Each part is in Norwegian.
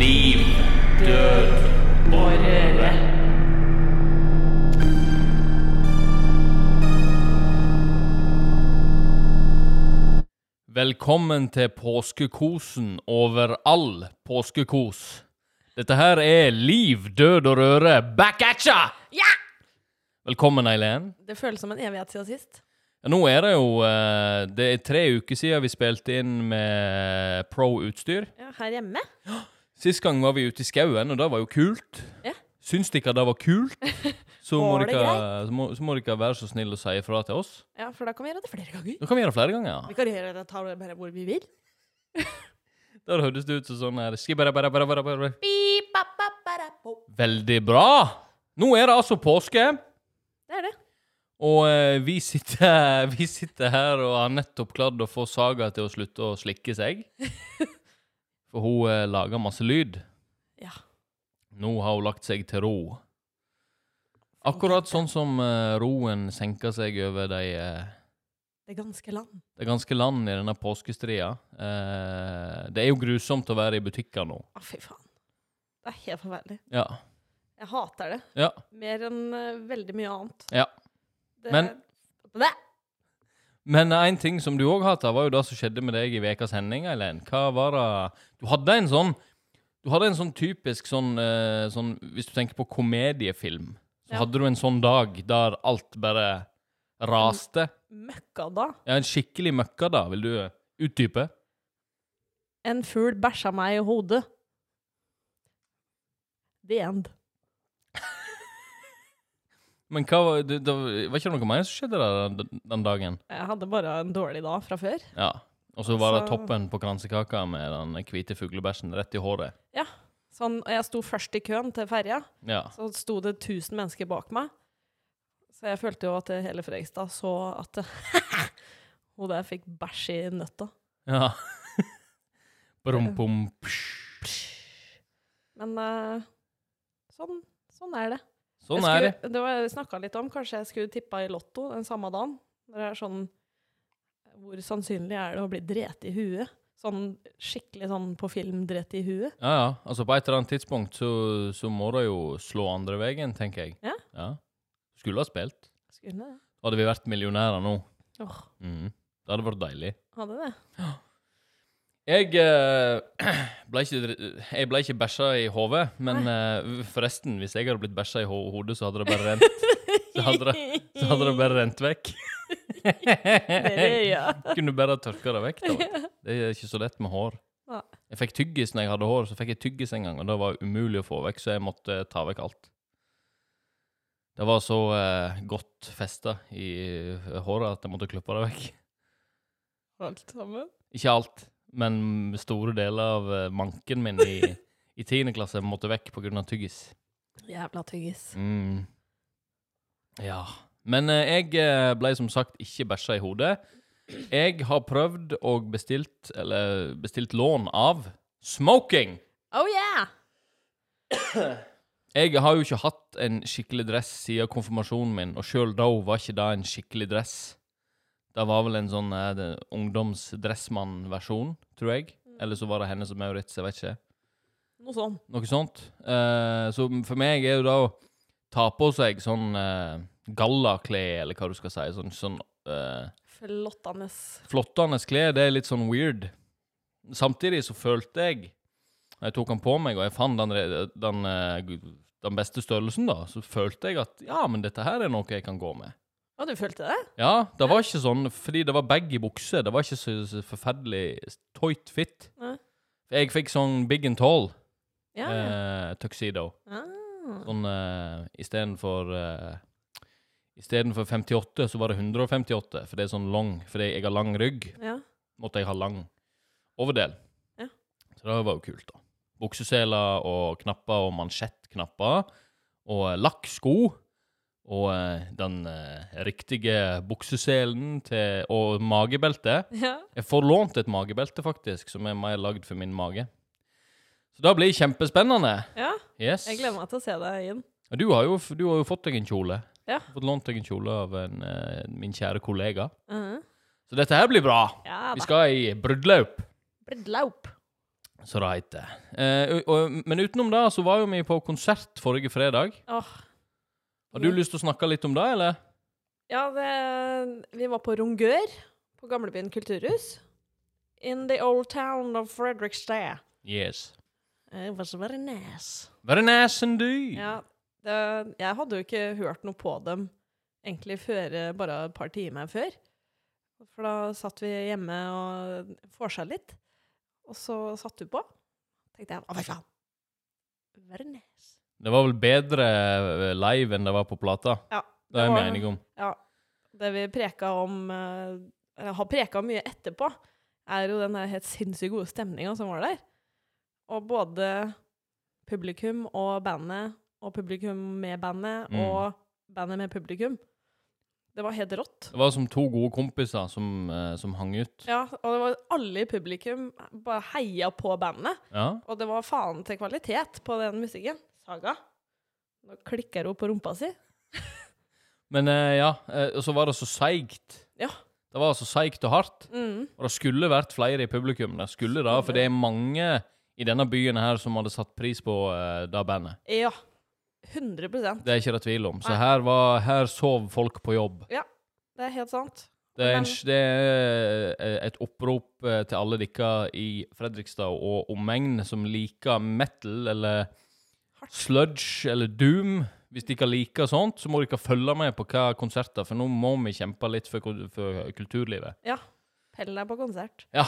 Liv, død og røre. Velkommen til påskekosen over all påskekos. Dette her er Liv, død og røre, back at ya! Ja! Velkommen, Eileen. Det føles som en evighet siden sist. Ja, nå er det jo eh, Det er tre uker siden vi spilte inn med pro-utstyr. Ja, her hjemme. Sist gang var vi ute i skauen, og det var jo kult. Ja. Syns dere det var kult, så må, Var det dere, så, må, så må dere være så snill å si ifra til oss. Ja, for da kan vi gjøre det flere ganger. Da kan vi gjøre det flere ganger. Vi kan gjøre det ta det bare hvor vi vil. Der hørtes det ut som sånn her. Beep, ba, ba, ba, da, bo. Veldig bra! Nå er det altså påske, Det er det. og eh, vi, sitter, vi sitter her og har nettopp klart å få Saga til å slutte å slikke seg. For hun eh, lager masse lyd. Ja. Nå har hun lagt seg til ro. Akkurat sånn som eh, roen senker seg over de, eh, Det ganske land. det ganske land i denne påskestria. Eh, det er jo grusomt å være i butikker nå. Å, fy faen. Det er helt forferdelig. Ja. Jeg hater det. Ja. Mer enn eh, veldig mye annet. ja. Det, Men-! Men en ting som du òg hata, var jo det som skjedde med deg i ukas hending, Eileen. Hva var det Du hadde en sånn Du hadde en sånn typisk sånn, eh, sånn Hvis du tenker på komediefilm, så Ja. hadde du en sånn dag der alt bare raste. Møkka da. Ja, en skikkelig møkka, da. Vil du utdype? En fugl bæsja meg i hodet. The end. Men hva var det, det var ikke noe mer som skjedde der den, den dagen? Jeg hadde bare en dårlig dag fra før. Ja. Og så var det toppen på kransekaka med den hvite fuglebæsjen rett i håret. Ja. Sånn, og jeg sto først i køen til ferja. Ja. Så sto det 1000 mennesker bak meg. Så jeg følte jo at hele Fredrikstad så at hun der fikk bæsj i nøtta. ja. Brum, bum, psj. Men eh, sånn, sånn er det. Sånn jeg er det. det var snakka litt om kanskje jeg skulle tippa i Lotto den samme dagen. Det er sånn Hvor sannsynlig er det å bli drept i huet? Sånn skikkelig sånn på film drept i huet? Ja, ja. Altså, på et eller annet tidspunkt så, så må det jo slå andre veien, tenker jeg. Ja. ja. Skulle ha spilt. Skulle det? Hadde vi vært millionærer nå. Åh, Mm. Det hadde vært deilig. hadde det. Jeg eh, ble ikke, jeg ble ikke bæsja i hodet, men eh, forresten, hvis jeg hadde blitt bæsja i hodet, så hadde det bare rent, så hadde det, så hadde det bare rent vekk. Det jeg. Kunne bare tørka det vekk. da. Det er ikke så lett med hår. Jeg fikk tyggis når jeg hadde hår, så fikk jeg tyggis en gang, og det var umulig å få vekk, så jeg måtte ta vekk alt. Det var så eh, godt festa i eh, håret at jeg måtte klippe det vekk. Alt sammen. Ikke alt, men store deler av eh, manken min i, i 10. klasse måtte vekk pga. tyggis. Jævla tyggis. Mm. Ja. Men eh, jeg eh, ble som sagt ikke bæsja i hodet. Jeg har prøvd og bestilt, eller bestilt lån av smoking. Oh yeah! Jeg har jo ikke hatt en skikkelig dress siden konfirmasjonen min, og sjøl da var ikke det en skikkelig dress. Det var vel en sånn eh, ungdomsdressmann-versjon, tror jeg. Eller så var det henne som Maurits, jeg vet ikke. Noe sånt. Noe sånt. Eh, så for meg er jo da å ta på seg sånn uh, gallaklær, eller hva du skal si. Sånn, sånn eh, Flottende. flottende klær, det er litt sånn weird. Samtidig så følte jeg Når jeg tok den på meg, og jeg fant den, re- den, eh, den beste størrelsen, da, så følte jeg at ja, men dette her er noe jeg kan gå med. Å, du følte det? Ja, det var ikke sånn fordi det var baggy bukse. Det var ikke så, så forferdelig tight fit. Nei. Jeg fikk sånn big and tall Ja. eh, tuxedo. Ah. Sånn eh, istedenfor eh, Istedenfor 58, så var det 158, for det er sånn lang Fordi jeg har lang rygg, ja. måtte jeg ha lang overdel. Ja. Så det var jo kult, da. Bukseseler og knapper og mansjettknapper. Og lakksko. Og eh, den eh, riktige bukseselen til Og magebeltet. ja. Jeg får lånt et magebelte, faktisk, som er mer lagd for min mage. Så det blir kjempespennende. Ja, Yes. jeg gleder meg til å se deg inn. Ja, Du har jo, du har jo fått deg en kjole. Ja. Fått lånt deg en kjole av en, eh, min kjære kollega. Mhm. Så dette her blir bra. Ja Vi skal i bruddeløp. Bruddelaup. så det heter. Eh, og, og, men utenom det så var jo vi på konsert forrige fredag. Åh, Har du Ja. lyst til å snakke litt om det, eller? ja, det, vi var på Rongør på Gamlebyen kulturhus. In the old town of Fredrikstad. Yes. It was very nice. Very nice indeed. Ja, det, jeg hadde jo ikke hørt noe på dem egentlig før eh, bare et par timer før. For da satt vi hjemme og forsa litt, og så satt du på. tenkte jeg, å fy faen. Very nice. Det var vel bedre eh, live enn det var på plata. Ja. Det er vi enige om. Ja. Det vi preka om, eh, eller har preka mye etterpå, er jo den der helt sinnssykt gode stemninga som var der. Og både publikum og bandet, og publikum med bandet, Mm. og bandet med publikum. Det var helt rått. Det var som to gode kompiser som, eh, som hang ut. Ja, og det var alle i publikum bare heia på bandet. Ja. Og det var faen til kvalitet på den musikken. Saga. Nå klikker hun på rumpa si. Men eh, ja, eh, og så var det så seigt. Ja. Det var så seigt og hardt. Mm. Og det skulle vært flere i publikum. Det skulle da, For det er mange i denne byen her som hadde satt pris på uh, det bandet. Ja. 100% Det er ikke det tvil om. Så Nei. her, var, her sov folk på jobb. Ja, Det er helt sant. Det er, en, det er eh, et opprop eh, til alle dere i Fredrikstad og omegn som liker metal eller. Sludge eller doom. Hvis dere liker sånt, så må dere følge med på hva konserter, for nå må vi kjempe litt for, for kulturlivet. Pell deg på konsert. Ja.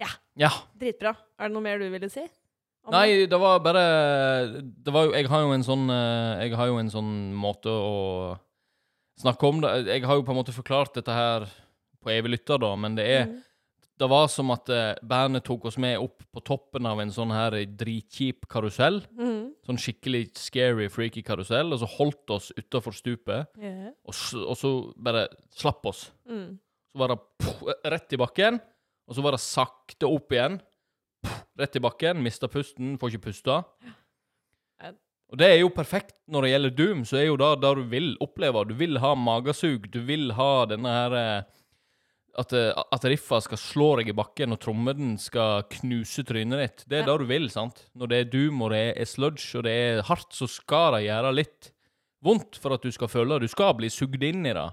Ja. Ja. Dritbra. Er det noe mer du ville si? Nei, det var bare Det var jo Jeg har jo en sånn eh, Jeg har jo en sånn måte å snakke om det Jeg har jo på en måte forklart dette her på evig lytter, da, men det er Mm. Det var som at eh, bandet tok oss med opp på toppen av en sånn her dritkjip karusell. Mm. Sånn skikkelig scary, freaky karusell, og så holdt oss utafor stupet, yeah. og, og så bare slapp oss. Mm. Så var det poff, rett i bakken, og så var det sakte opp igjen. Poff, rett i bakken, mista pusten, får ikke pusta. Og det er jo perfekt når det gjelder Doom, så er jo det det du vil oppleve. Du vil ha magesug, du vil ha denne her eh, At, eh, at riffa skal slå deg i bakken, og trommeden skal knuse trynet ditt. Det er Ja. det du vil, sant? Når det er Doom, og det er sludge, og det er hardt, så skal det gjøre litt vondt for at du skal føle det. Du skal bli sugd inn i det.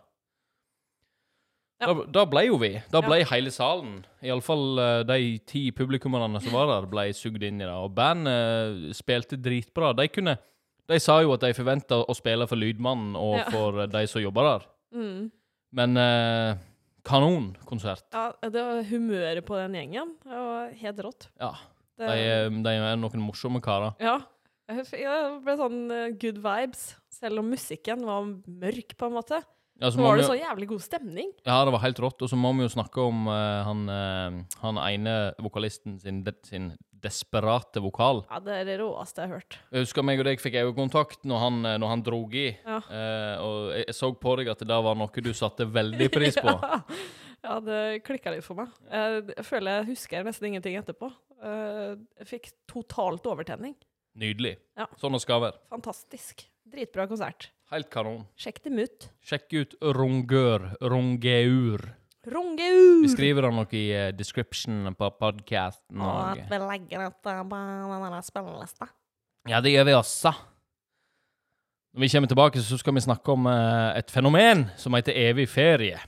Ja. Da, da ble jo vi. Da Ja. ble hele salen, iallfall uh, de ti publikummerne som var der, ble sugd inn i det. Og bandet spilte dritbra. De kunne De sa jo at de forventa å spille for Lydmannen og Ja. for eh, de som jobber der. Mm. Men uh, kanonkonsert. ja, det var humøret på den gjengen. Det var helt rått. Ja. Det, De, er- de er noen morsomme karer. Ja. Det ble sånn eh, good vibes, selv om musikken var mørk, på en måte. Ja, så Så var det så jævlig god stemning. Ja, det var helt rått. Og så må vi jo snakke om uh, han, uh, han ene vokalisten sin, sin desperate vokal. Ja, det er det råeste jeg har hørt. Jeg husker meg og deg fikk øyekontakt når han, eh, når han drog i. Ja. Eh, og jeg, jeg så på deg at det var noe du satte veldig pris på. Ja, ja det klikka litt for meg. Jeg, jeg føler jeg husker nesten ingenting etterpå. Eh, Jeg fikk totalt overtenning. Nydelig. Ja. Sånn det skal være. Fantastisk. Dritbra konsert. Helt kanon. Sjekk dem ut. Sjekk ut Rongør. Rongeur. Rongeur! Vi skriver det nok i eh, description på podkasten. Og at vi legger dette på denne spillelista. Ja, det gjør vi også. Når vi kommer tilbake, så skal vi snakke om eh, et fenomen som heter evig ferie.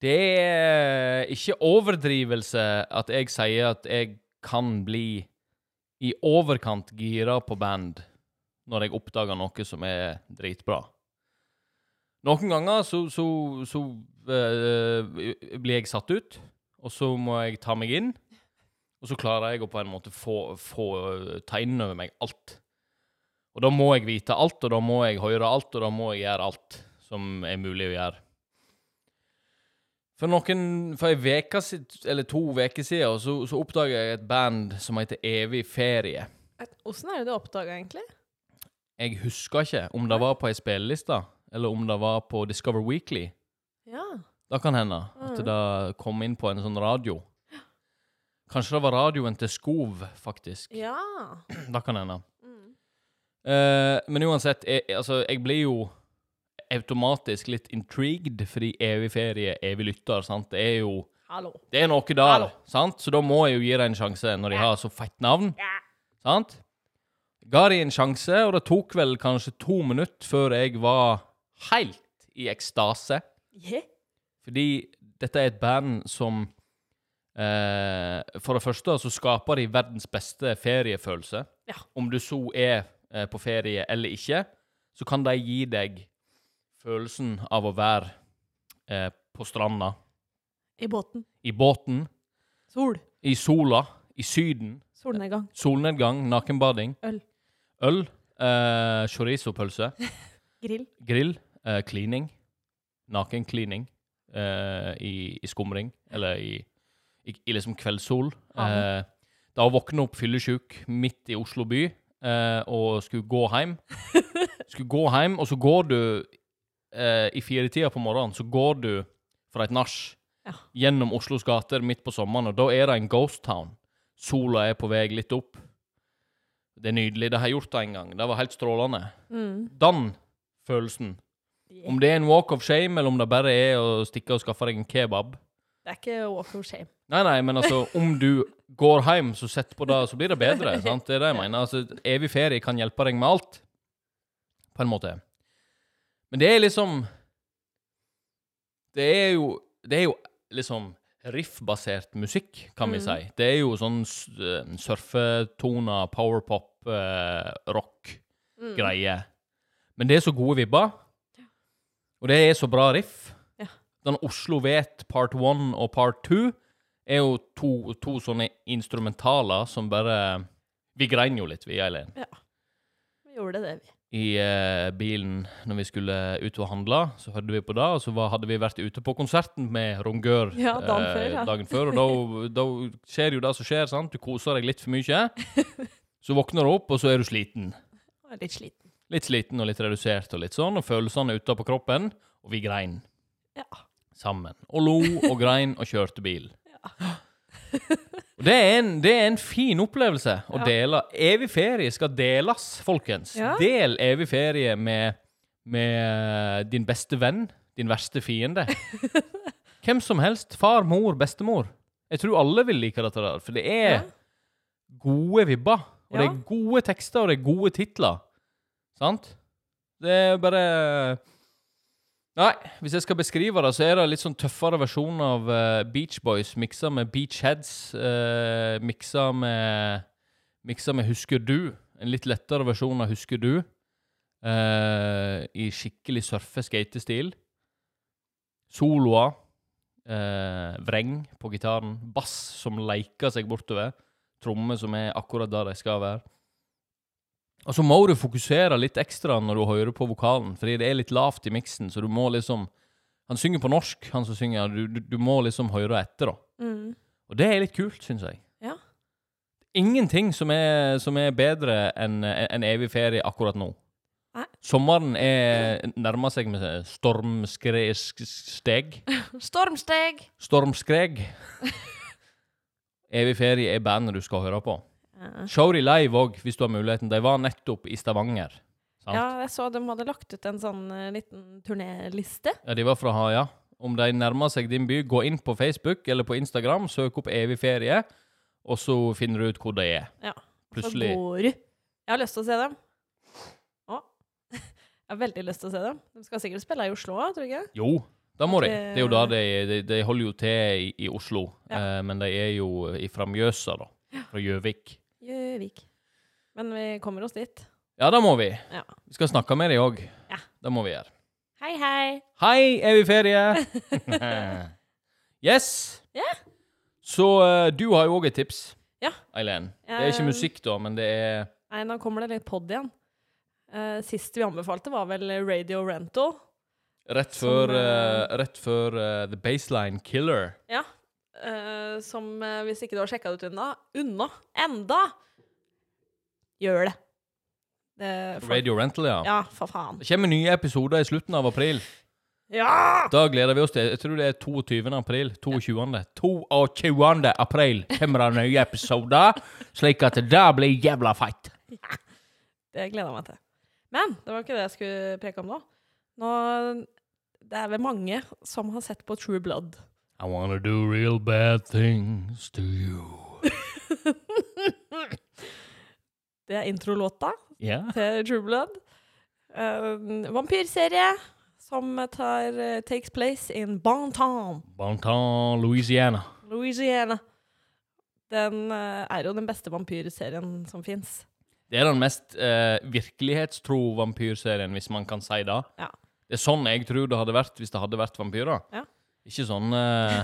Det er ikke overdrivelse at jeg sier at jeg kan bli i overkant gira på band når jeg oppdager noe som er dritbra. Noen ganger så, så, så øh, blir jeg satt ut, og så må jeg ta meg inn. Og så klarer jeg å på en måte få, få eh, ta inn over meg alt. Og da må jeg vite alt, og da må jeg høre alt, og da må jeg gjøre alt som er mulig å gjøre. For noen, for ei uke eller to uker siden så, så oppdaga jeg et band som heter Evig ferie. Åssen er det du oppdaga, egentlig? Jeg husker ikke om det var på ei spilleliste, eller om det var på Discover Weekly. Ja. Det kan hende at Mhm. det kom inn på en sånn radio. Kanskje det var radioen til Skov, faktisk. Ja. Det kan hende. Mm. Eh, men uansett, jeg, altså, jeg blir jo automatisk litt intrigued, fordi evig ferie, evig lytter, sant. Det er jo Hallo. Det er noe der, Hallo. sant? Så da må jeg jo gi det en sjanse, når de Ja. har så fett navn. Ja. Sant? Ga de en sjanse, og det tok vel kanskje to minutter før jeg var helt i ekstase. Yeah. Fordi dette er et band som eh, For det første så skaper de verdens beste feriefølelse. Ja. Om du så er eh, på ferie eller ikke, så kan de gi deg følelsen av å være eh, på stranda, I båten. i båten, Sol. i sola, i Syden, Solnedgang. solnedgang, nakenbading, Øl. Øl, eh, chorizo-pølse, Grill. grill, eh, cleaning, nakencleaning eh, i, i skumring, eller i, i, i liksom kveldssol. Eh, da å våkne opp fyllesyk midt i Oslo by eh, og skulle gå hjem. skulle gå hjem, og så går du eh, i firetida på morgenen, så går du fra et nach Ja. gjennom Oslos gater midt på sommeren, og da er det en ghost town. Sola er på vei litt opp. Det er nydelig. Det har jeg gjort det en gang. Det var helt strålende. Mm. Den følelsen. Yeah. Om det er en walk of shame, eller om det bare er å stikke og skaffe deg en kebab. Det er ikke walk of shame. Nei, nei, men altså, om du går hjem, så sett på det, så blir det bedre. sant? Det er det jeg mener. Altså, evig ferie kan hjelpe deg med alt, på en måte. Men det er liksom Det er jo Det er jo liksom riff-basert musikk, kan vi Mm. si. Det er jo sånn eh, surfetoner, powerpop, eh, rock-greie. Mm. Men det er så gode vibber. Og det er så bra riff. Ja. Den Oslo Vet part one og part two er jo to, to sånne instrumentaler som bare Vi grein jo litt, vi, Eileen, Ja. Vi gjorde det, vi. i eh, bilen når vi skulle ut og handle. Så hørte vi på det, og så var, hadde vi vært ute på konserten med Rongør Ja, dagen før, ja. dagen før. Og da skjer jo det som skjer, sant? Du koser deg litt for mye. Så våkner du opp, og så er du sliten. Litt sliten. Litt sliten og litt redusert og litt sånn, og følelsene er ute på kroppen, og vi grein Ja. sammen. Og lo og grein og kjørte bil. Og det er, en, det er en fin opplevelse å Ja. dele. Evig ferie skal deles, folkens. Ja. Del evig ferie med, med din beste venn, din verste fiende. Hvem som helst. Far, mor, bestemor. Jeg tror alle vil like dette der, for det er Ja. gode vibber. Og det er gode tekster, og det er gode titler. Sant? Det er bare Nei, hvis jeg skal beskrive det, så er det litt sånn tøffere versjon av uh, Beach Boys miksa med Beachheads. Uh, miksa med Miksa med Husker du. En litt lettere versjon av Husker du. Uh, I skikkelig surfe-skatestil. Soloer. Uh, vreng på gitaren. Bass som leker seg bortover. Trommer som er akkurat der de skal være. Og så må du fokusere litt ekstra når du hører på vokalen, fordi det er litt lavt i miksen, så du må liksom Han synger på norsk, han som synger. Du, du, du må liksom høre etter, da. Mm. Og det er litt kult, syns jeg. Ja. Ingenting som er, som er bedre enn en evig ferie akkurat nå. Nei. Sommeren er nærmer seg med stormsteg. Stormsteg! Stormskreg. evig ferie er bandet du skal høre på. Ja. Show de live òg, hvis du har muligheten. De var nettopp i Stavanger. Sant? ja, jeg så de hadde lagt ut en sånn uh, liten turnéliste. Ja, de var fra Haia. Om de nærmer seg din by, gå inn på Facebook eller på Instagram, søk opp Evig ferie, og så finner du ut hvor de er. Ja. Plutselig. Jeg har lyst til å se dem. Å. Jeg har veldig lyst til å se dem. De skal sikkert spille i Oslo òg, tror ikke? Jo, da må de. Det- er jo da de, de, de holder jo til i, i Oslo, Ja. eh, men de er jo fra Mjøsa, da. Fra Gjøvik. Gjøvik. Men vi kommer oss dit. Ja, da må vi. Ja. Vi skal snakke med dem òg. Ja. Det må vi gjøre. Hei, hei! Hei, evig ferie! yes! Ja. Så uh, du har jo òg et tips, Ja. Eileen. Det er ikke Eh, musikk, da, men det er Nei, nå kommer det litt pod igjen. Uh, sist vi anbefalte, var vel Radio Rental. Rett før, eh, eh, rett før uh, The Baseline Killer. Ja. Uh, som, eh, hvis ikke du har sjekka det ut unna, unna, enda, gjør det. det for, Radio Rental, ja. Ja, for faen. Det kommer nye episoder i slutten av april. Ja! Da gleder vi oss til Jeg tror det er 22. april. 22. 22. april kommer det nye episoder, slik at det blir jævla feit. Det gleder jeg meg til. Men det var ikke det jeg skulle preke om nå. Nå Det er vel mange som har sett på True Blood. I wanna do real bad things to you. Det er introlåta yeah. til True Blood. Uh, vampyrserie som tar, uh, takes place in Bonton, Bonton, Louisiana. Louisiana. Den uh, er jo den beste vampyrserien som fins. Det er den mest uh, virkelighetstro vampyrserien, hvis man kan si det. Ja. Det er sånn jeg tror det hadde vært hvis det hadde vært vampyrer. Ja. Ikke sånn uh,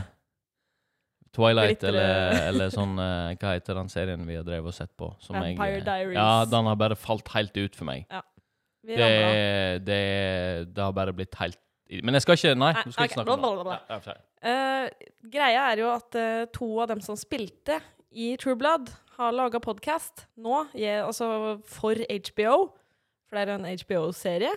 Twilight eller, eller sånn uh, Hva heter den serien vi har drevet og sett på? Som jeg, Vampire eh, Diaries. Ja, den har bare falt helt ut for meg. Vi Det, det, det har bare blitt helt Men jeg skal ikke Nei, du skal ikke snakke om det. Ja, uh. Eh, greia er jo at eh, to av dem som spilte i True Blood, har laga podkast nå, jeg, altså for HBO. For det er en HBO-serie.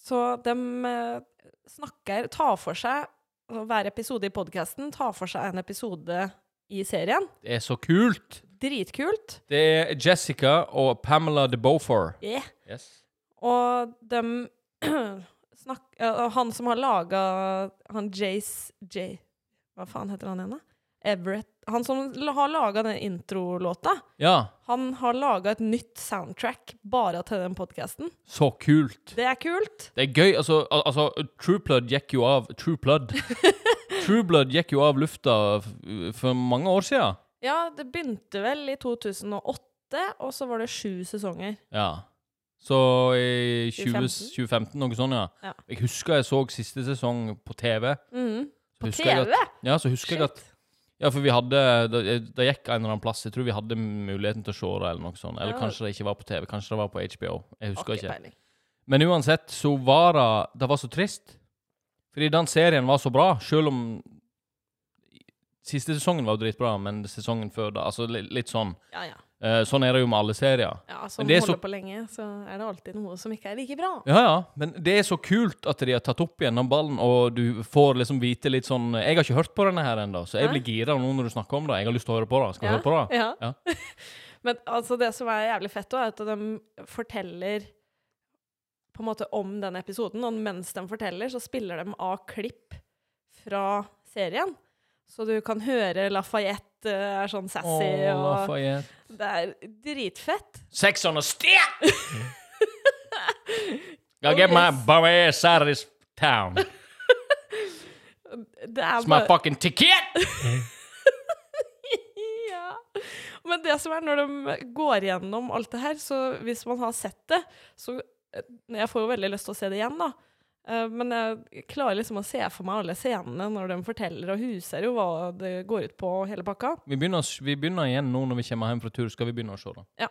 Så de eh, snakker Tar for seg altså Hver episode i podkasten tar for seg en episode i serien. Det er så kult! Dritkult. Det er Jessica og Pamela de Beaufort. Yeah. Yes. Og de snakk, eh, Han som har laga Han Jace J... Hva faen heter han igjen, da? Everett. Han som har laga den introlåta, Ja, han har laga et nytt soundtrack bare til den podkasten. så kult. Det er kult. Det er gøy. Altså, al altså True Blood gikk jo av True Blood. True Blood gikk jo av lufta for mange år siden. Ja, det begynte vel i 2008, og så var det sju sesonger. Ja. Så i 20, 2015? 2015, noe sånt, ja. Ja. Jeg husker jeg så siste sesong på TV. Mm. På TV? At, ja, så husker jeg at Shit. Ja, for vi hadde Det det gikk en eller annen plass. Jeg tror vi hadde muligheten til å se det, eller noe sånt. Eller Ja. kanskje det ikke var på TV. Kanskje det var på HBO. Jeg husker okay, ikke. peiling. Men uansett så var det Det var så trist. Fordi den serien var så bra, selv om Siste sesongen var jo dritbra, men sesongen før da Altså litt sånn. Ja, ja. Eh, sånn er det jo med alle serier. Ja, Som er holder så- på lenge, så er det alltid noe som ikke er like bra. Ja, ja. Men det er så kult at de har tatt opp igjen den ballen, og du får liksom vite litt sånn Jeg har ikke hørt på denne her ennå, så jeg Nei. blir gira nå når du snakker om det. Jeg har lyst til å høre på det. Skal vi høre på det? Ja. Ja. Men altså, det som er jævlig fett, også, er at de forteller på en måte om den episoden, og mens de forteller, så spiller de av klipp fra serien. Så du kan høre Lafayette eh, er sånn sassy, Åh, og Lafayette. det er dritfett. Sex on a stick! I'll get my bum out of this town. Det er It's my bare fucking ticket! ja. Men det som er når de går gjennom alt det her, så hvis man har sett det, så eh, Jeg får jo veldig lyst til å se det igjen, da. Eh, Men jeg klarer liksom å se for meg alle scenene når de forteller og huser jo hva det går ut på, hele pakka. Vi begynner, vi begynner igjen nå når vi kommer hjem fra tur. Skal vi begynne å se det? Ja.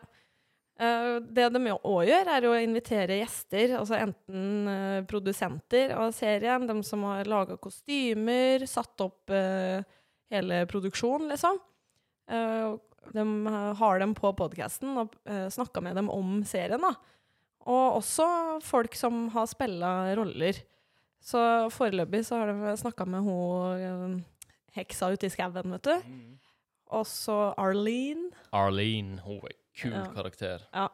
Det de òg gjør, er å invitere gjester, altså enten eh, produsenter av serien, de som har laga kostymer, satt opp eh, hele produksjonen, liksom. Eh, de har dem på podkasten og snakka med dem om serien, da. Og også folk som har spilla roller. Så foreløpig så har de snakka med hun eh, heksa ute i skauen, vet du. Og så Arlene. Arlene, hun er en kul Ja. karakter. Ja.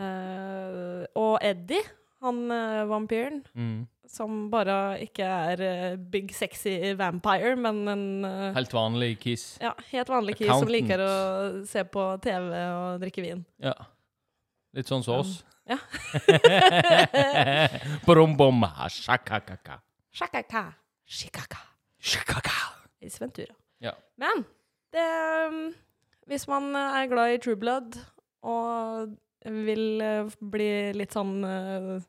Uh, og Eddie, han uh, vampyren, Mm. som bare ikke er uh, big sexy vampire, men en Helt vanlig kiss. ja, helt vanlig kiss som liker å se på TV og drikke vin. Ja. Litt sånn som oss. Ja. Brum-bom, shakakaka. Shakaka, shikaka. Shikaka. I Sventura. Ja. Men det, um, hvis man er glad i True Blood og vil eh, bli litt sånn eh,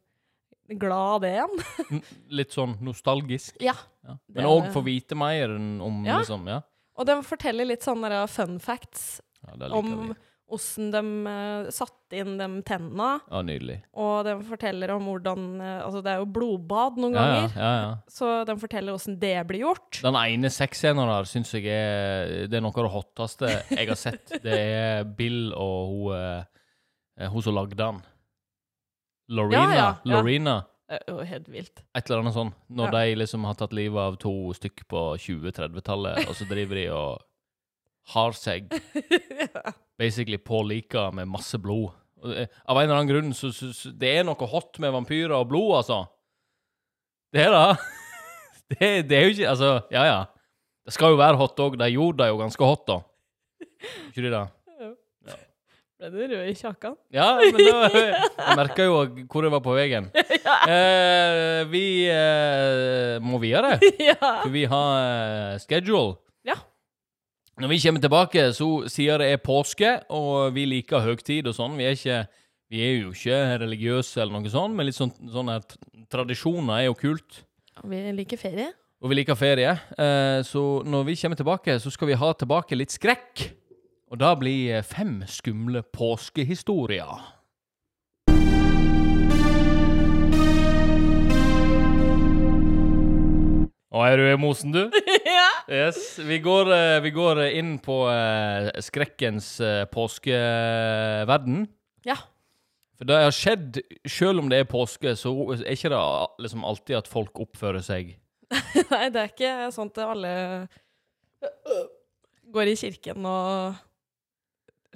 glad av det igjen Litt sånn nostalgisk. Ja. Ja. Men òg få vite mer om Ja. liksom Ja, Og den forteller litt sånne fun facts ja om vi. Åssen de uh, satte inn de tenna, Ja, nydelig. og de forteller om hvordan uh, Altså, det er jo blodbad noen Ja, ja, ganger, ja, ja. så de forteller åssen det blir gjort. Den ene sexscenen der syns jeg er Det er noe av det hotteste jeg har sett. Det er Bill og hun, eh, hun som lagde den. Lorena. Ja, ja, ja. Lorena. Helt vilt. Et eller annet sånn. Når Ja. de liksom har tatt livet av to stykk på 20-30-tallet, og så driver de og har seg basically på lika med masse blod. Det- Av en eller annen grunn så, så, så Det er noe hot med vampyrer og blod, altså. Det er det. Det, det er jo ikke Altså, ja ja. Det skal jo være hot òg. De gjorde det jo ganske hot, da. Ikke de det? Ble du rød i kjakan? Ja, men da, jeg merka jo hvor jeg var på veien. Eh, vi eh, må videre. ja. For vi har eh, schedule. Når vi kommer tilbake, så sier det er påske, og vi liker høgtid og sånn. Vi er, ikke, vi er jo ikke religiøse eller noe sånt, men litt sånn, sånne tradisjoner er jo kult. Vi liker ferie. Og vi liker ferie. Eh, så når vi kommer tilbake, så skal vi ha tilbake litt skrekk. Og da blir fem skumle påskehistorier. Og er du i mosen, du? Yes. Vi går, eh, vi går inn på eh, skrekkens eh, påskeverden. Ja. For det har skjedd, selv om det er påske, så er ikke det liksom alltid at folk oppfører seg Nei, det er ikke sånn at alle går i kirken og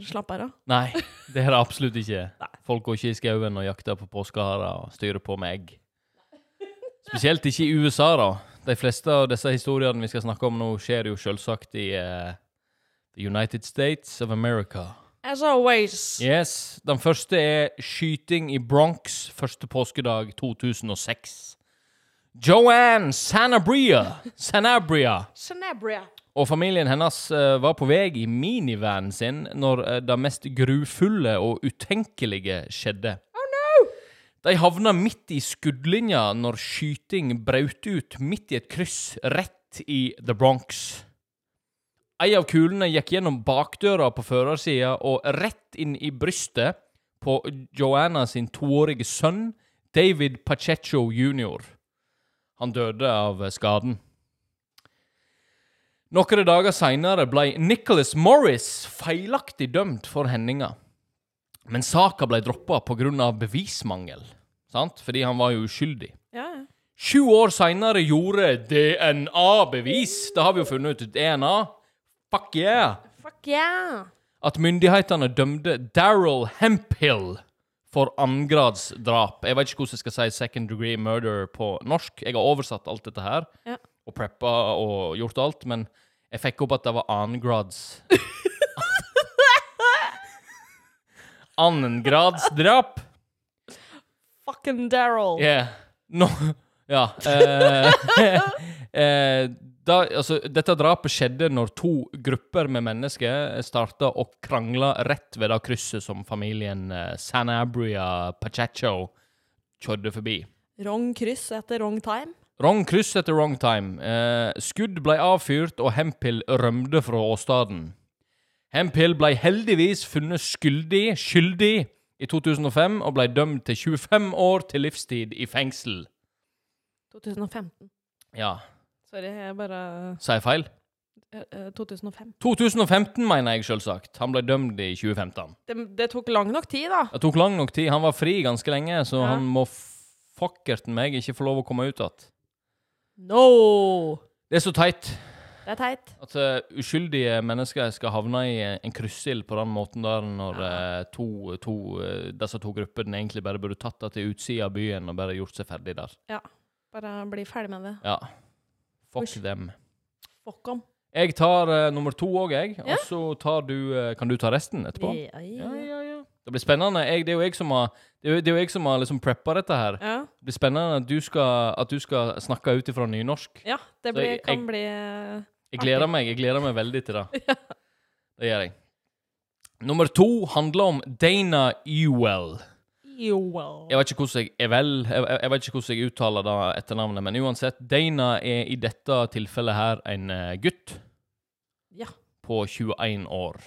slapper av. Nei, det er det absolutt ikke. Folk går ikke i skauen og jakter på påskeharer og styrer på med egg. Spesielt ikke i USA, da. De fleste av disse historiene vi skal snakke om nå, skjer jo selvsagt i uh, The United States of America. As always. Yes, Den første er skyting i Bronx første påskedag 2006. Joanne Sanabria, Sanabria Sanabria. og familien hennes uh, var på vei i minivanen sin når uh, det mest grufulle og utenkelige skjedde. De havna midt i skuddlinja når skyting brøt ut midt i et kryss rett i The Bronx. Ei av kulene gikk gjennom bakdøra på førersida og rett inn i brystet på Joanna sin toårige sønn, David Pacheco jr. Han døde av skaden. Noen dager seinere ble Nicholas Morris feilaktig dømt for hendinga. Men saka ble droppa pga. bevismangel, sant? fordi han var jo uskyldig. Ja. Sju år seinere gjorde DNA-bevis Det har vi jo funnet ut. DNA. Fuck yeah! Fuck yeah! At myndighetene dømte Daryl Hemphill for annengradsdrap. Jeg vet ikke hvordan jeg skal si second degree murder på norsk. Jeg har oversatt alt dette her Ja. og preppa og gjort alt, men jeg fikk opp at det var annengrads Annengradsdrap? Fucking Daryl. Yeah. No. Ja. Eh, eh, da, altså, dette drapet skjedde når to grupper med mennesker starta å krangle rett ved det krysset som familien eh, Sanabria Pachacho kjørte forbi. Wrong kryss etter wrong time. Wrong kryss etter wrong time. Eh, skudd ble avfyrt, og Hemphill rømte fra åstaden. Hemphill ble heldigvis funnet skyldig, skyldig i 2005 og ble dømt til 25 år til livstid i fengsel. 2015. Ja, Sorry, jeg bare sa jeg feil? eh, eh, 2005. 2015, mener jeg selvsagt. Han ble dømt i 2015. Det, det tok lang nok tid, da. Det tok lang nok tid. Han var fri ganske lenge, så Ja. han må fuckerten meg ikke få lov å komme ut igjen. No! Det er så teit Det er teit. at uh, uskyldige mennesker skal havne i en kryssild på den måten der, når eh, to, to, uh, disse to gruppene egentlig bare burde tatt det til utsida av byen og bare gjort seg ferdig der. Ja. Bare bli ferdig med det. Ja. Fuck Usch. dem. Fuck om. Jeg tar nummer to òg, jeg. Ja. Og så tar du Kan du ta resten etterpå? Ja, Ja, ja, ja, ja. Det blir spennende. Jeg, det er jo jeg som har Det er jo, jeg som har liksom preppa dette her. ja. Det blir spennende at du skal, at du skal snakke ut ifra nynorsk. ja det blir, jeg- kan bli eh, Jeg gleder meg jeg gleder meg veldig til det. Det gjør jeg. Nummer to handler om Dana Ewell. Ewell. Jeg vet ikke hvordan jeg er vel jeg, jeg vet ikke hvordan jeg uttaler det etternavnet, men uansett, Dana er i dette tilfellet her en eh, gutt Ja. på 21 år.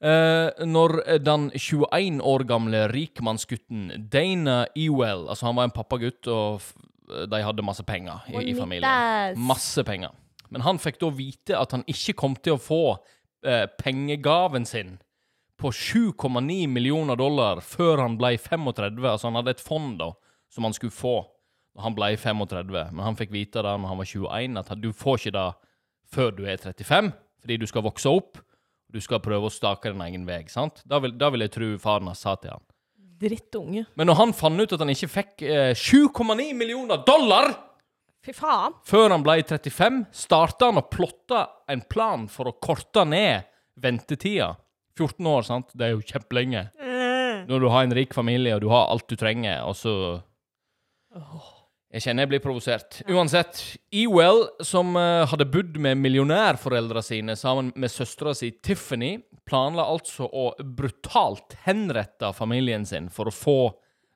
Eh, når den 21 år gamle rikmannsgutten Dana Ewell Altså, han var en pappagutt, og de hadde masse penger i, i familien. Masse penger. Men han fikk da vite at han ikke kom til å få eh, pengegaven sin på 7,9 millioner dollar før han ble 35. Altså han hadde et fond da, som han skulle få når han ble 35. Men han fikk vite da når han var 21 at du får ikke det før du er 35, fordi du skal vokse opp. Du skal prøve å stake din egen vei. sant? Da vil, da vil jeg tro faren hans sa til han. Drittunge. Men når han fant ut at han ikke fikk eh, 7,9 millioner dollar Fy faen. før han ble 35, starta han å plotte en plan for å korte ned ventetida. 14 år, sant? Det er jo kjempelenge. Når du har en rik familie, og du har alt du trenger, og så Jeg kjenner jeg blir provosert. Uansett, Ewell, som eh, hadde bodd med millionærforeldrene sine sammen med søstera si Tiffany, planla altså å brutalt henrette familien sin for å få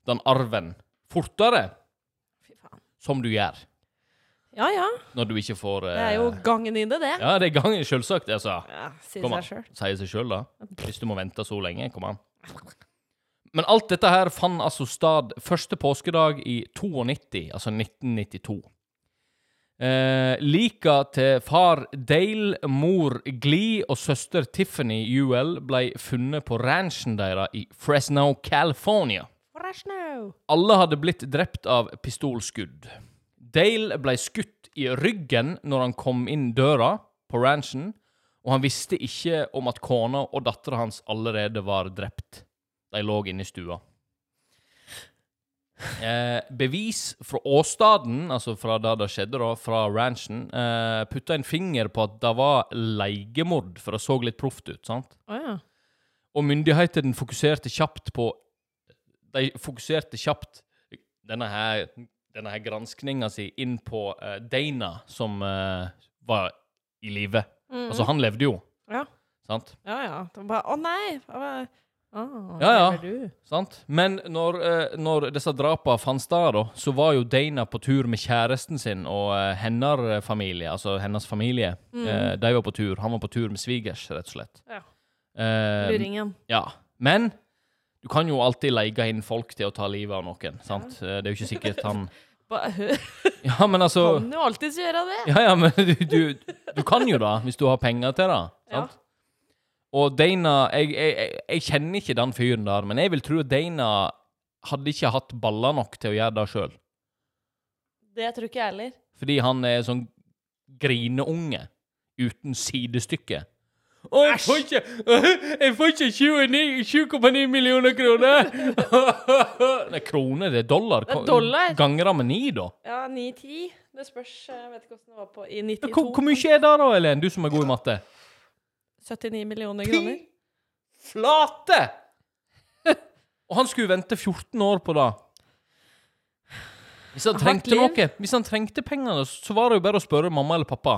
den arven fortere, som du gjør Ja ja. når du ikke får Det er jo eh, gangen i det, det. Ja, det er gangen, selvsagt. Altså. Ja, sier seg sjøl. Sier seg sjøl, da. Hvis du må vente så lenge. Kom an. Men alt dette her fant altså stad første påskedag i 92, altså 1992. Eh, Lika til far Dale, mor Glee og søster Tiffany UL ble funnet på ranchen deres i Fresno, California. Fresno. Alle hadde blitt drept av pistolskudd. Dale ble skutt i ryggen når han kom inn døra på ranchen, og han visste ikke om at kona og dattera hans allerede var drept. De lå inne i stua. Eh, bevis fra åstaden, altså fra da det skjedde, da, fra ranchen, eh, putta en finger på at det var leiemord, for det så litt proft ut. sant? Oh, ja. Og myndighetene fokuserte kjapt på De fokuserte kjapt denne her, denne her granskninga si inn på uh, Dana, som uh, var i live. Mhm. Altså, han levde jo, Ja. sant? Ja ja. Var bare Å nei! Var, ah, Ja, ja. Du. sant? Men når, eh, når disse drapene fant sted, da, så var jo Dana på tur med kjæresten sin og eh, hennes familie, altså hennes familie. Eh, de var på tur. Han var på tur med svigers, rett og slett. Ja. Eh, Luringen. Ja. Men du kan jo alltid leie inn folk til å ta livet av noen, sant? Eh, Det er jo ikke sikkert han Ja, men altså Kan jo alltids gjøre det. Ja, ja, men du, du, du kan jo da, hvis du har penger til det. Ja. Og Dana jeg, jeg, jeg kjenner ikke den fyren der, men jeg vil tro at Dana hadde ikke hatt baller nok til å gjøre det sjøl. Det tror ikke jeg heller. Fordi han er sånn grineunge uten sidestykke. Å, jeg får ikke Jeg får ikke 29 7,9 millioner kroner! Nei, kroner, det er dollar. Det er dollar. Ganger det med ni, da. Ja, 9-10. Det spørs. Jeg vet ikke hvordan det var på i 92. Hvor, hvor mye er det da, Elen, du som er god i matte? 79 millioner kroner. Flate! Og han skulle vente 14 år på det. Hvis han trengte noe, hvis han trengte pengene, så var det jo bare å spørre mamma eller pappa.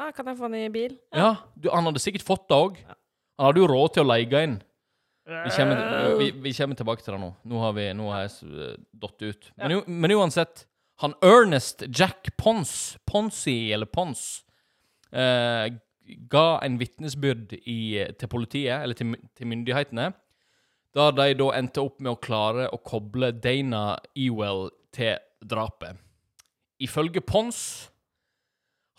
Ja. Ah, kan jeg få den i bil? Ja, du, Han hadde sikkert fått det òg. Han hadde jo råd til å leie inn. Vi kommer, vi, vi kommer tilbake til det nå. Nå har, vi, nå har jeg uh, datt ut. Men, u- men uansett, han Ernest Jack Pons, Ponsi, eller Pons, eh, ga en vitnesbyrd i- til politiet, eller til, til myndighetene, da de da endte opp med å klare å koble Dana Ewell til drapet. Ifølge Pons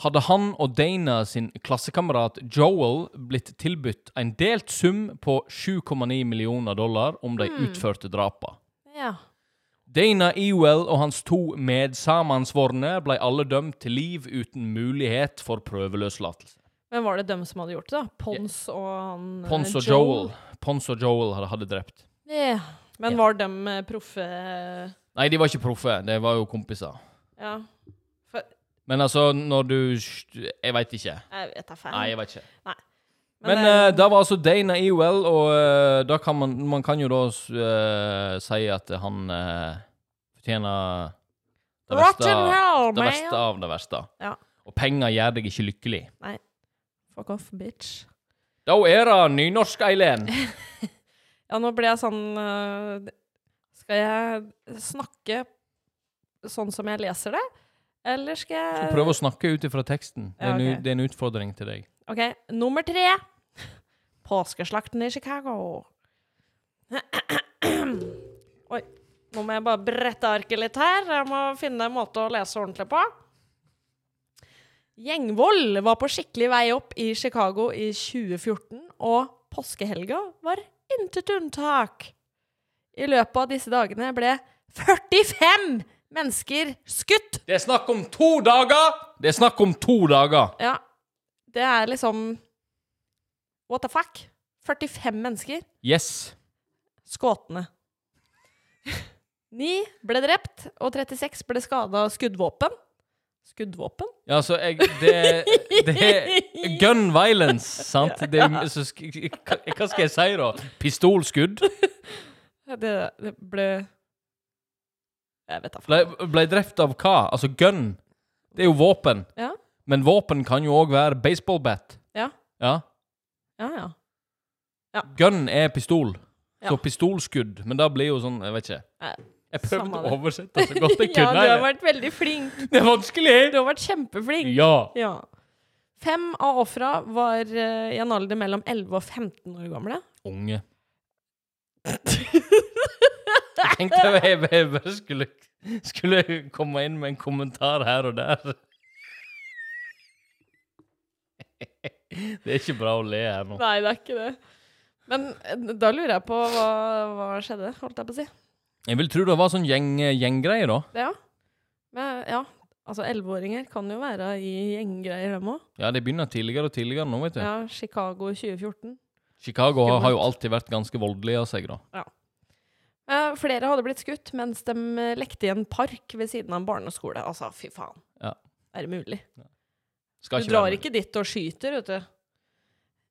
hadde han og Dana sin klassekamerat Joel blitt tilbudt en delt sum på 7,9 millioner dollar om de utførte drapene. Ja. Dana Ewell og hans to medsammensvorne ble alle dømt til liv uten mulighet for prøveløslatelse. Men var det dem som hadde gjort det, da? Pons og han eh, Pons og Joel Pons og Joel hadde, hadde drept. Ja. Men var dem eh, proffe Nei, de var ikke proffe. De var jo kompiser. Ja. Men altså, når du Jeg veit ikke. jeg vet da faen. Nei, jeg vet ikke. Men Men det uh, eh, da var altså Dana Ewell, og uh, da kan man Man kan jo da uh, si at han uh, fortjener det verste, hell, det verste av det verste. Ja. Og penger gjør deg ikke lykkelig. Nei. Fuck off, bitch. Da er det nynorsk, Eileen. Ja, nå blir jeg sånn Skal jeg snakke sånn som jeg leser det? Eller skal jeg Prøv å snakke ut ifra teksten. Det er, Ja, en, u- ok. det er en utfordring til deg. OK, nummer tre. Påskeslakten i Chicago. Oi. Nå må jeg bare brette arket litt her. Jeg må finne en måte å lese ordentlig på. Gjengvold var på skikkelig vei opp i Chicago i 2014, og påskehelga var intet unntak. I løpet av disse dagene ble 45 mennesker skutt! Det er snakk om to dager! Det er snakk om to dager. Ja, det er liksom What the fuck? 45 mennesker. Yes. Skåtene. 9 ble drept, og 36 ble skada av skuddvåpen. Skuddvåpen? Ja, altså jeg Det, det er gun violence, sant? Det så, hva skal jeg si, da? Pistolskudd? Det, det ble Jeg vet da Ble, ble drept av hva? Altså gun? Det er jo våpen. Ja. Men våpen kan jo òg være baseballbat. Ja. Ja. Ja, ja. Gun er pistol. Så Ja. pistolskudd. Men da blir jo sånn Jeg vet ikke. Jeg prøvde å oversette så godt jeg kunne. ja, du har vært veldig flink. Det er vanskelig! Du har vært kjempeflink. Ja. Ja. Fem av ofra var uh, i en alder mellom 11 og 15 år gamle. Unge. Jeg tenkte jeg, bare skulle, skulle komme inn med en kommentar her og der. Det er ikke bra å le her nå. Nei, det er ikke det. Men eh, da lurer jeg på hva, hva skjedde, holdt jeg på å si. Jeg vil tro det var sånn gjeng, gjenggreier, da. Ja. Men, ja. Altså, 11-åringer kan jo være i gjenggreier, dem òg. Ja, det begynner tidligere og tidligere nå, vet du. Ja, Chicago 2014. Chicago har, har jo alltid vært ganske voldelig av seg, da. Eh, flere hadde blitt skutt mens de eh, lekte i en park ved siden av en barneskole. Altså, fy faen. Ja. Er det mulig? Skal Du drar ikke dit og skyter, vet du.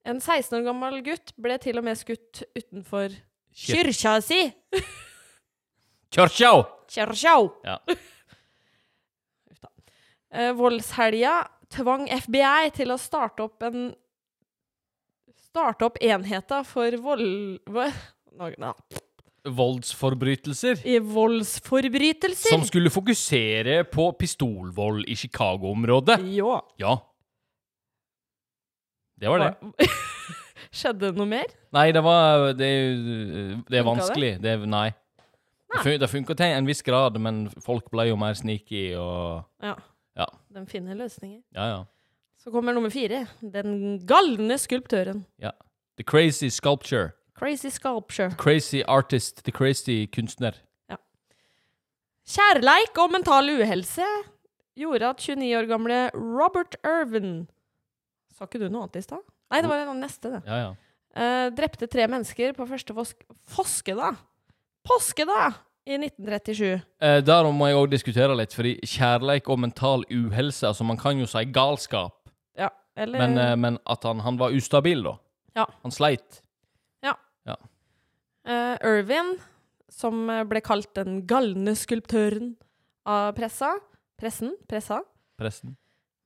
En 16 år gammel gutt ble til og med skutt utenfor kyrkja si! Kyrkja! Kyrkja! Ja. Eh, voldshelga tvang FBI til å starte opp en Starte opp enheta for vold... Hva? Nå- nå. Voldsforbrytelser. I voldsforbrytelser. Som skulle fokusere på pistolvold i Chicago-området. Ja. Ja. Det var det. Skjedde det noe mer? Nei, det var Det det er vanskelig. Det Det, nei. nei. det funka til en viss grad, men folk ble jo mer sneaky og Ja. Ja. De finner løsninger. Ja, ja. Så kommer nummer fire. Den galne skulptøren. The crazy sculpture. Crazy sculpture. Crazy artist. The crazy kunstner. Ja. Kjærleik og mental uhelse gjorde at 29 år gamle Robert Irvin Sa ikke du noe annet i stad? Nei, det var den neste, det. Ja, ja. Uh, drepte tre mennesker på første fosk Foskedag! Påskedag! I 1937. Uh, der må jeg òg diskutere litt, fordi kjærleik og mental uhelse Altså, man kan jo si galskap, Ja, eller men, uh, men at han, han var ustabil, da. Ja. Han sleit. Eh, Irvin, som ble kalt den galne skulptøren av pressa Pressen? Pressa? Pressen.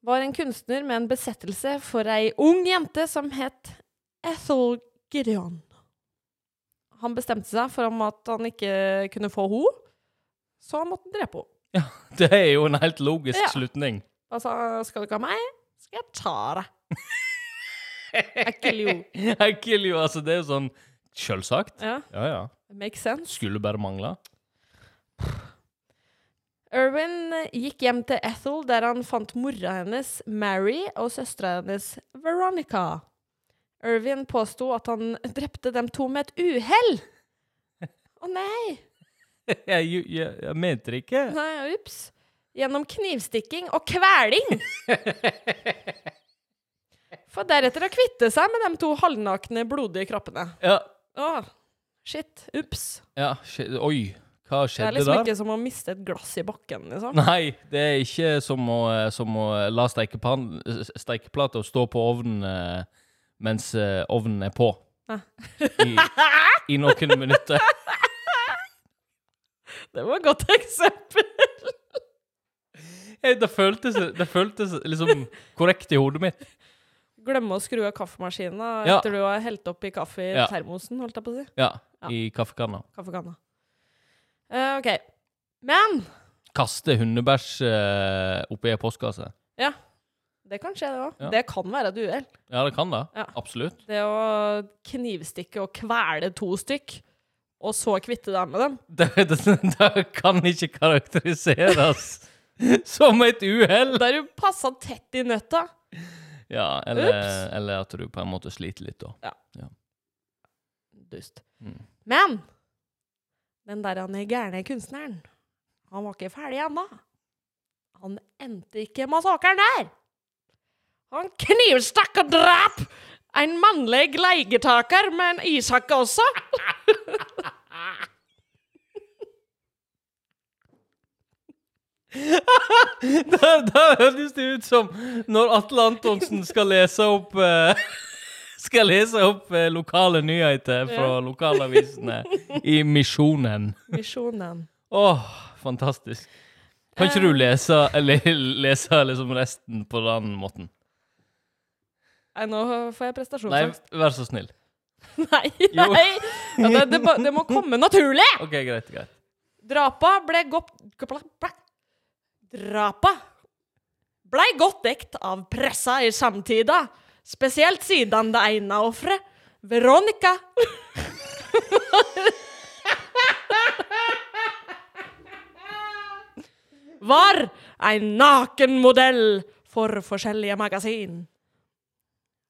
var en kunstner med en besettelse for ei ung jente som het Ethel Gideon. Han bestemte seg for om at han ikke kunne få henne, så han måtte drepe henne. Det er jo en helt logisk Ja. slutning. Altså, skal du ikke ha meg, skal jeg ta deg. I kill you. I kill you, altså. Det er jo sånn Selvsagt. Ja, Ja, ja. makes sense. Skulle bare mangle. Irwin eh, gikk hjem til Ethel, der han fant mora hennes, Mary, og søstera hennes, Veronica. Erwin påsto at han drepte dem to med et uhell. Å nei! Jeg, jeg, jeg, jeg mente det ikke. Nei, ups. Gjennom knivstikking og kveling. For deretter å kvitte seg med de to halvnakne, blodige kroppene. Ja. Å, shit. Ups. ja shit, oi. Hva skjedde der? Det er liksom der? ikke som å miste et glass i bakken, liksom. Nei, det er ikke som å, eh, som å la steikepan- stekeplata stå på ovnen eh, mens eh, ovnen er på. Ah. I, I noen minutter. Det var et godt eksempel. Eh, Det føltes, det føltes liksom korrekt i hodet mitt. Glemme å skru av kaffemaskinen Ja. etter du har helt oppi kaffe i Ja. termosen, holdt jeg på å si. Ja, Ja. i kaffekanna. Kaffekanna. Uh, OK. Men Kaste hundebæsj uh, oppi ei postkasse. det kan skje, det òg. Ja. Det kan være et uhell. Ja, det kan det. Ja. Absolutt. Det å knivstikke og kvele to stykk, og så kvitte deg med dem. Det, det, det kan ikke karakteriseres som et uhell. Der du passa tett i nøtta. Ja, eller, eller at du på en måte sliter litt, da. Dust. Mm. Men den der han gærne kunstneren, han var ikke ferdig ennå. Han endte ikke massakren der. Han knivstakk og drap en mannlig leietaker med en ishakke også. Da, høres det ut som når Atle Antonsen skal lese opp eh, Skal lese opp eh, lokale nyheter fra lokalavisene i Misjonen. Misjonen. Åh, fantastisk. Kan ikke du lese, eller, lese liksom resten på den måten? Nei, nå får jeg Nei, prestasjonsangst. vær så snill. Nei, Jo. nei! Ja, det, det, må- det må komme naturlig! OK, greit. greit. Drapa ble godt Drapa blei godt dekt av pressa i samtida, spesielt siden det ene offeret, Veronica Var en nakenmodell for forskjellige magasin.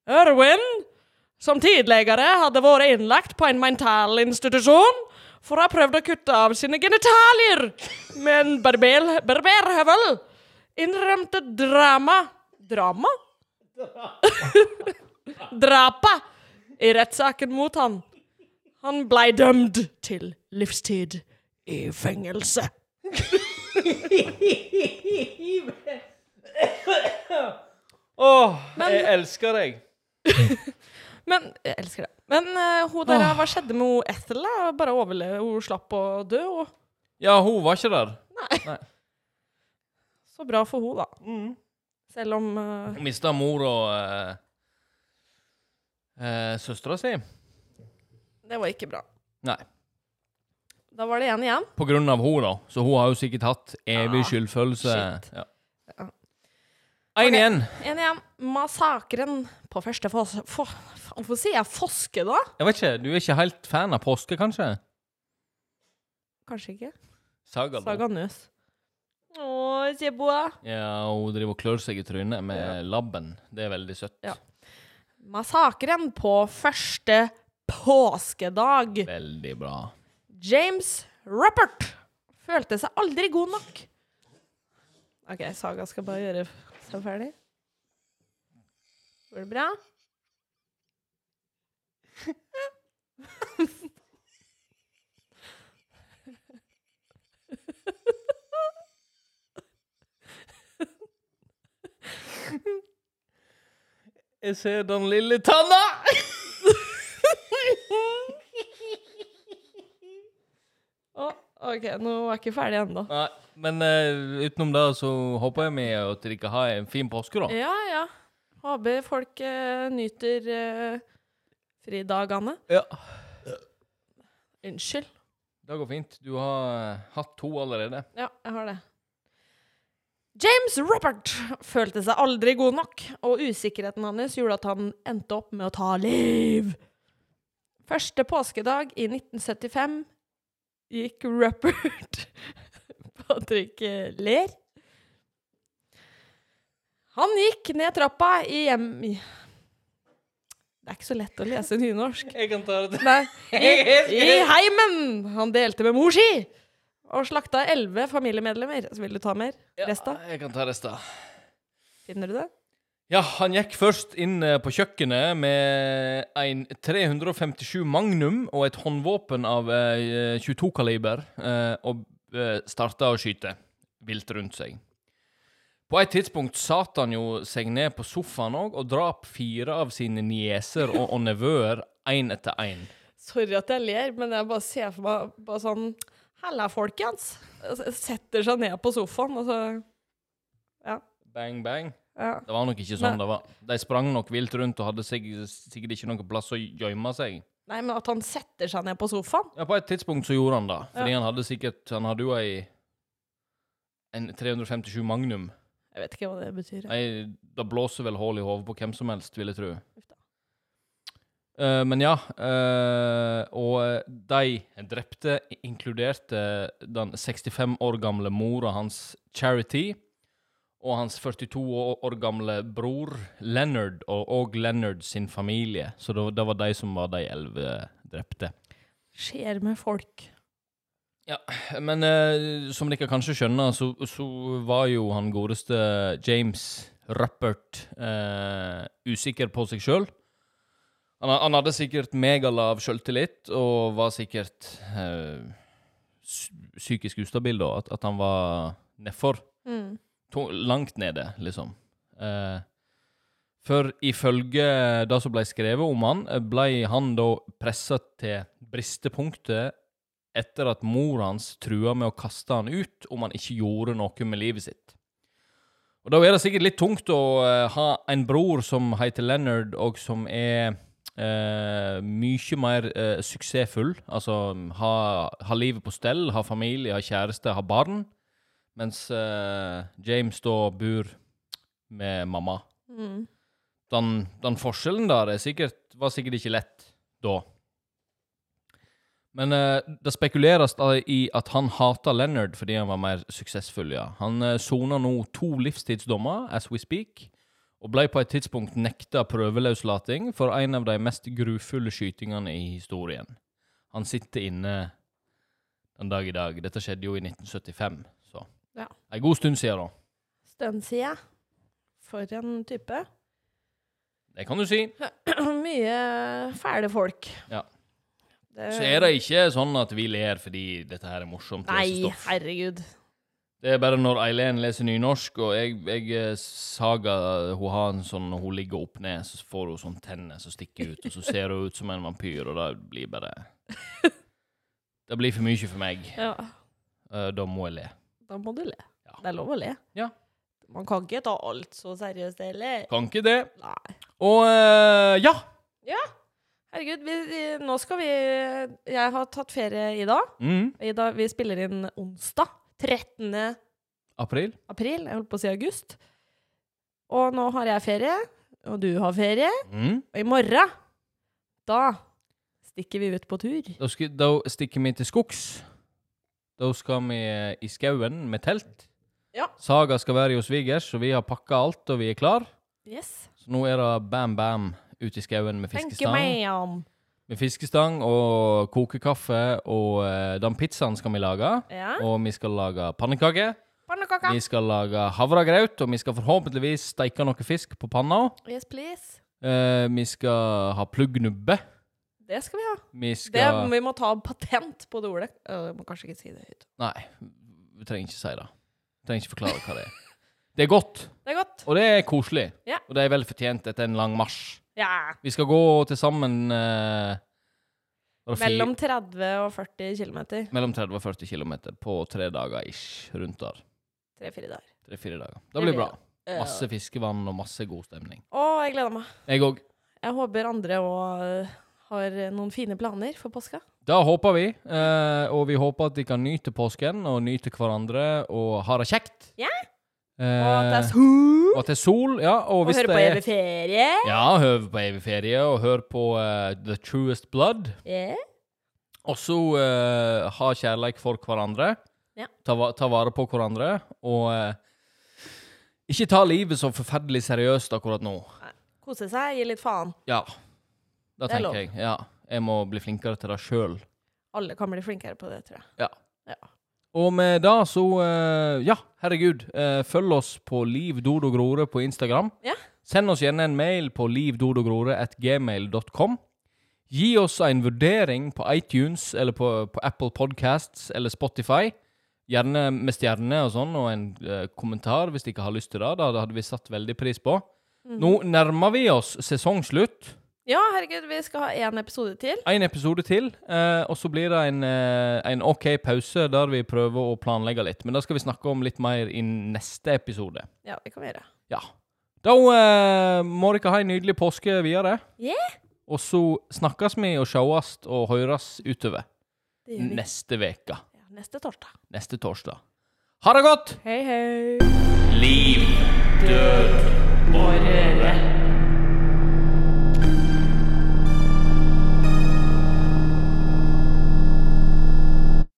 Erwin, som tidligere hadde vært innlagt på en mental institusjon for å ha prøvd å kutte av sine genitalier med en barber, barberhøvel, innrømte drama Drama? Drapa i rettssaken mot han. Han blei dømt til livstid i fengelse. Åh, Men- jeg elsker deg. Men Jeg elsker det. Men uh, hun der, hva skjedde med hun Ethel? da? Bare overleve? Hun slapp å dø? Og... Ja, hun var ikke der. Nei Så bra for hun da. Selv om uh, Hun mista mor og uh, uh, søstera si. det var ikke bra. Nei. Da var det én igjen. På grunn av hun da. Så hun har jo sikkert hatt evig skyldfølelse. shit. Ja. Én Ok. igjen. En igjen. Massakren på første fos... Hvorfor sier jeg foske, da? Jeg vet ikke, du er ikke helt fan av påske, kanskje? Kanskje ikke. Saga. Saga Nøs. Å, henne. Ja, hun driver og klør seg i trynet med Ja. labben. Det er veldig søtt. Ja. Massakren på første påskedag. Veldig bra. James Ruppert følte seg aldri god nok. OK, Saga skal bare gjøre seg ferdig. Går det bra? Jeg ser den lille tanna! Å, OK, nå er jeg ikke ferdig ennå. Men uh, utenom det så håper jeg med at dere har en fin påske, da. Ja, ja. Håper folk uh, nyter uh, fridagene. Ja. Unnskyld. Det går fint. Du har hatt to allerede. Ja, jeg har det. James Robert følte seg aldri god nok, og usikkerheten hans gjorde at han endte opp med å ta liv. Første påskedag i 1975 gikk Patrick eh, ler. Han gikk ned trappa i hjem... Det er ikke så lett å lese nynorsk. Jeg kan ta det. Nei, i, i heimen han delte med mor si, og slakta elleve familiemedlemmer. Så vil du ta mer? Resta? Ja, jeg kan ta resta. Finner du det? Ja, han gikk først inn eh, på kjøkkenet med en 357 Magnum og et håndvåpen av eh, 22-kaliber, eh, og eh, starta å skyte vilt rundt seg. På et tidspunkt satt han jo seg ned på sofaen òg og drap fire av sine nieser og, og nevøer én etter én. Sorry at jeg ler, men jeg bare ser for meg bare sånn Halla, folkens! Setter seg ned på sofaen, og så Ja. Bang, bang. Ja. Det var nok ikke sånn Men- det var. De sprang nok vilt rundt og hadde sikkert ikke noen plass å gjemme seg. Nei, men at han setter seg ned på sofaen? Ja, på et tidspunkt så gjorde han det. Fordi Ja. han hadde sikkert Han hadde jo ei En 357 Magnum. Jeg vet ikke hva det betyr. Ei, det blåser vel hull i hodet på hvem som helst, vil jeg tro. Uh. Eh, men ja. uh, og de drepte, inkluderte den 65 år gamle mora hans, Charity, og hans 42 år- gamle bror, Leonard, og, og Leonard sin familie. Så det, det var de som var de elleve drepte. Skjer med folk. Ja, men eh, som dere kanskje skjønner, så, så var jo han godeste James Ruppert eh, usikker på seg sjøl. Han, han hadde sikkert megalav sjøltillit og var sikkert eh, psykisk ustabil, da. At, at han var nedfor. Mm. Langt nede, liksom. Eh, for ifølge det som ble skrevet om han, eh, ble han da pressa til bristepunktet etter at mor hans trua med å kaste han ut om han ikke gjorde noe med livet sitt. Og Da er det sikkert litt tungt å eh, ha en bror som heter Leonard, og som er eh, mye mer eh, suksessfull. Altså ha, ha livet på stell, ha familie, ha kjæreste, ha barn. Mens eh, James da bor med mamma. Mm. Den, den forskjellen der er sikkert, var sikkert ikke lett da. Men eh, det spekuleres i at han hater Leonard fordi han var mer suksessfull, ja. Han uh, soner nå to livstidsdommer, as we speak, og ble på et tidspunkt nekta prøveløslating for en av de mest grufulle skytingene i historien. Han sitter inne den dag i dag. Dette skjedde jo i 1975, så Ja. Ei god stund siden, da. Stund siden. For en type. Det kan du si. Mye fæle folk. Ja. Det... Så er det ikke sånn at vi ler fordi dette her er morsomt Nei, herregud. Det er bare når Eileen leser nynorsk, og jeg, jeg eh, Saga hun har en sånn Når hun ligger opp ned, så får hun sånn tenner som stikker ut, og så ser hun ut som en vampyr, og det blir bare Det blir for mye for meg. Ja, Eh, Da må jeg le. Da må du le. Ja. Det er lov å le. Ja. Man kan ikke ta alt så seriøst heller. Kan ikke det. Nei. Og eh, ja. Herregud, vi, vi, nå skal vi Jeg har tatt ferie i dag. Mm. I dag vi spiller inn onsdag. 13. April. april. Jeg holdt på å si august. Og nå har jeg ferie, og du har ferie. Mm. Og i morgen, da stikker vi ut på tur. Da, skal, da stikker vi til skogs. Da skal vi eh, i skauen med telt. Ja. Saga skal være hos svigers, og vi har pakka alt, og vi er klar. Yes. Så nå er det bam, bam ute i skauen med fiskestang. Med fiskestang og kokekaffe, og uh, den pizzaen skal vi lage. Ja. Og vi skal lage pannekaker. Pannekaka. Vi skal lage havregraut, og vi skal forhåpentligvis steike noe fisk på panna. Yes, please. Uh, vi skal ha pluggnubbe. Det skal vi ha. Vi Det, vi må ta patent på det ordet. Uh, må kanskje ikke si det høyt. Nei, vi trenger ikke si det. Vi trenger ikke forklare hva det er. Det er godt, Det er godt. og det er koselig. Ja. Og det er vel fortjent etter en lang marsj. Ja. Vi skal gå til sammen fire- Mellom 30 og 40 kilometer. mellom 30 og 40 km på tre dager ish. Rundt der. Tre-fire dager. Tre-fire dager. Det blir bra. Masse fiskevann og masse god stemning. Å, jeg gleder meg. Jeg òg. Jeg håper andre òg har noen fine planer for påska. Da håper vi, eh, og vi håper at de kan nyte påsken og nyte hverandre og ha det kjekt. Ja. Eh, Og at det er sol. og at det er sol, ja. Og, Og høre på evig ferie. Ja, høre på evig ferie, og høre på uh, The Truest Blood. Yeah. Og så uh, ha kjærleik for hverandre. Ja. Ta, ta vare på hverandre, og uh, ikke ta livet så forferdelig seriøst akkurat nå. Kose seg, gi litt faen. Ja. Da Det er lov. tenker jeg. Ja. Jeg må bli flinkere til det sjøl. Alle kan bli flinkere på det, tror jeg. Ja. Ja. Og med det så eh, Ja, herregud. eh, følg oss på Liv Dodo Grore på Instagram. Ja. Send oss gjerne en mail på livdodogrore.gmail.com. Gi oss en vurdering på iTunes eller på, på Apple Podcasts eller Spotify. Gjerne med stjerne og sånn, og en eh, kommentar hvis dere har lyst til det. Da hadde vi satt veldig pris på. Mhm. Nå nærmer vi oss sesongslutt. Ja, herregud, vi skal ha én episode til. En episode til, eh, og så blir det en, eh, en OK pause der vi prøver å planlegge litt. Men det skal vi snakke om litt mer i neste episode. Ja, det kan vi gjøre. Ja. Da eh, må dere ha en nydelig påske videre. Yeah. Og så snakkes vi og sjåes og høres utover neste uke. Ja, neste torsdag. Neste torsdag. Ha det godt! Hei, hei. Liv, Død og røre.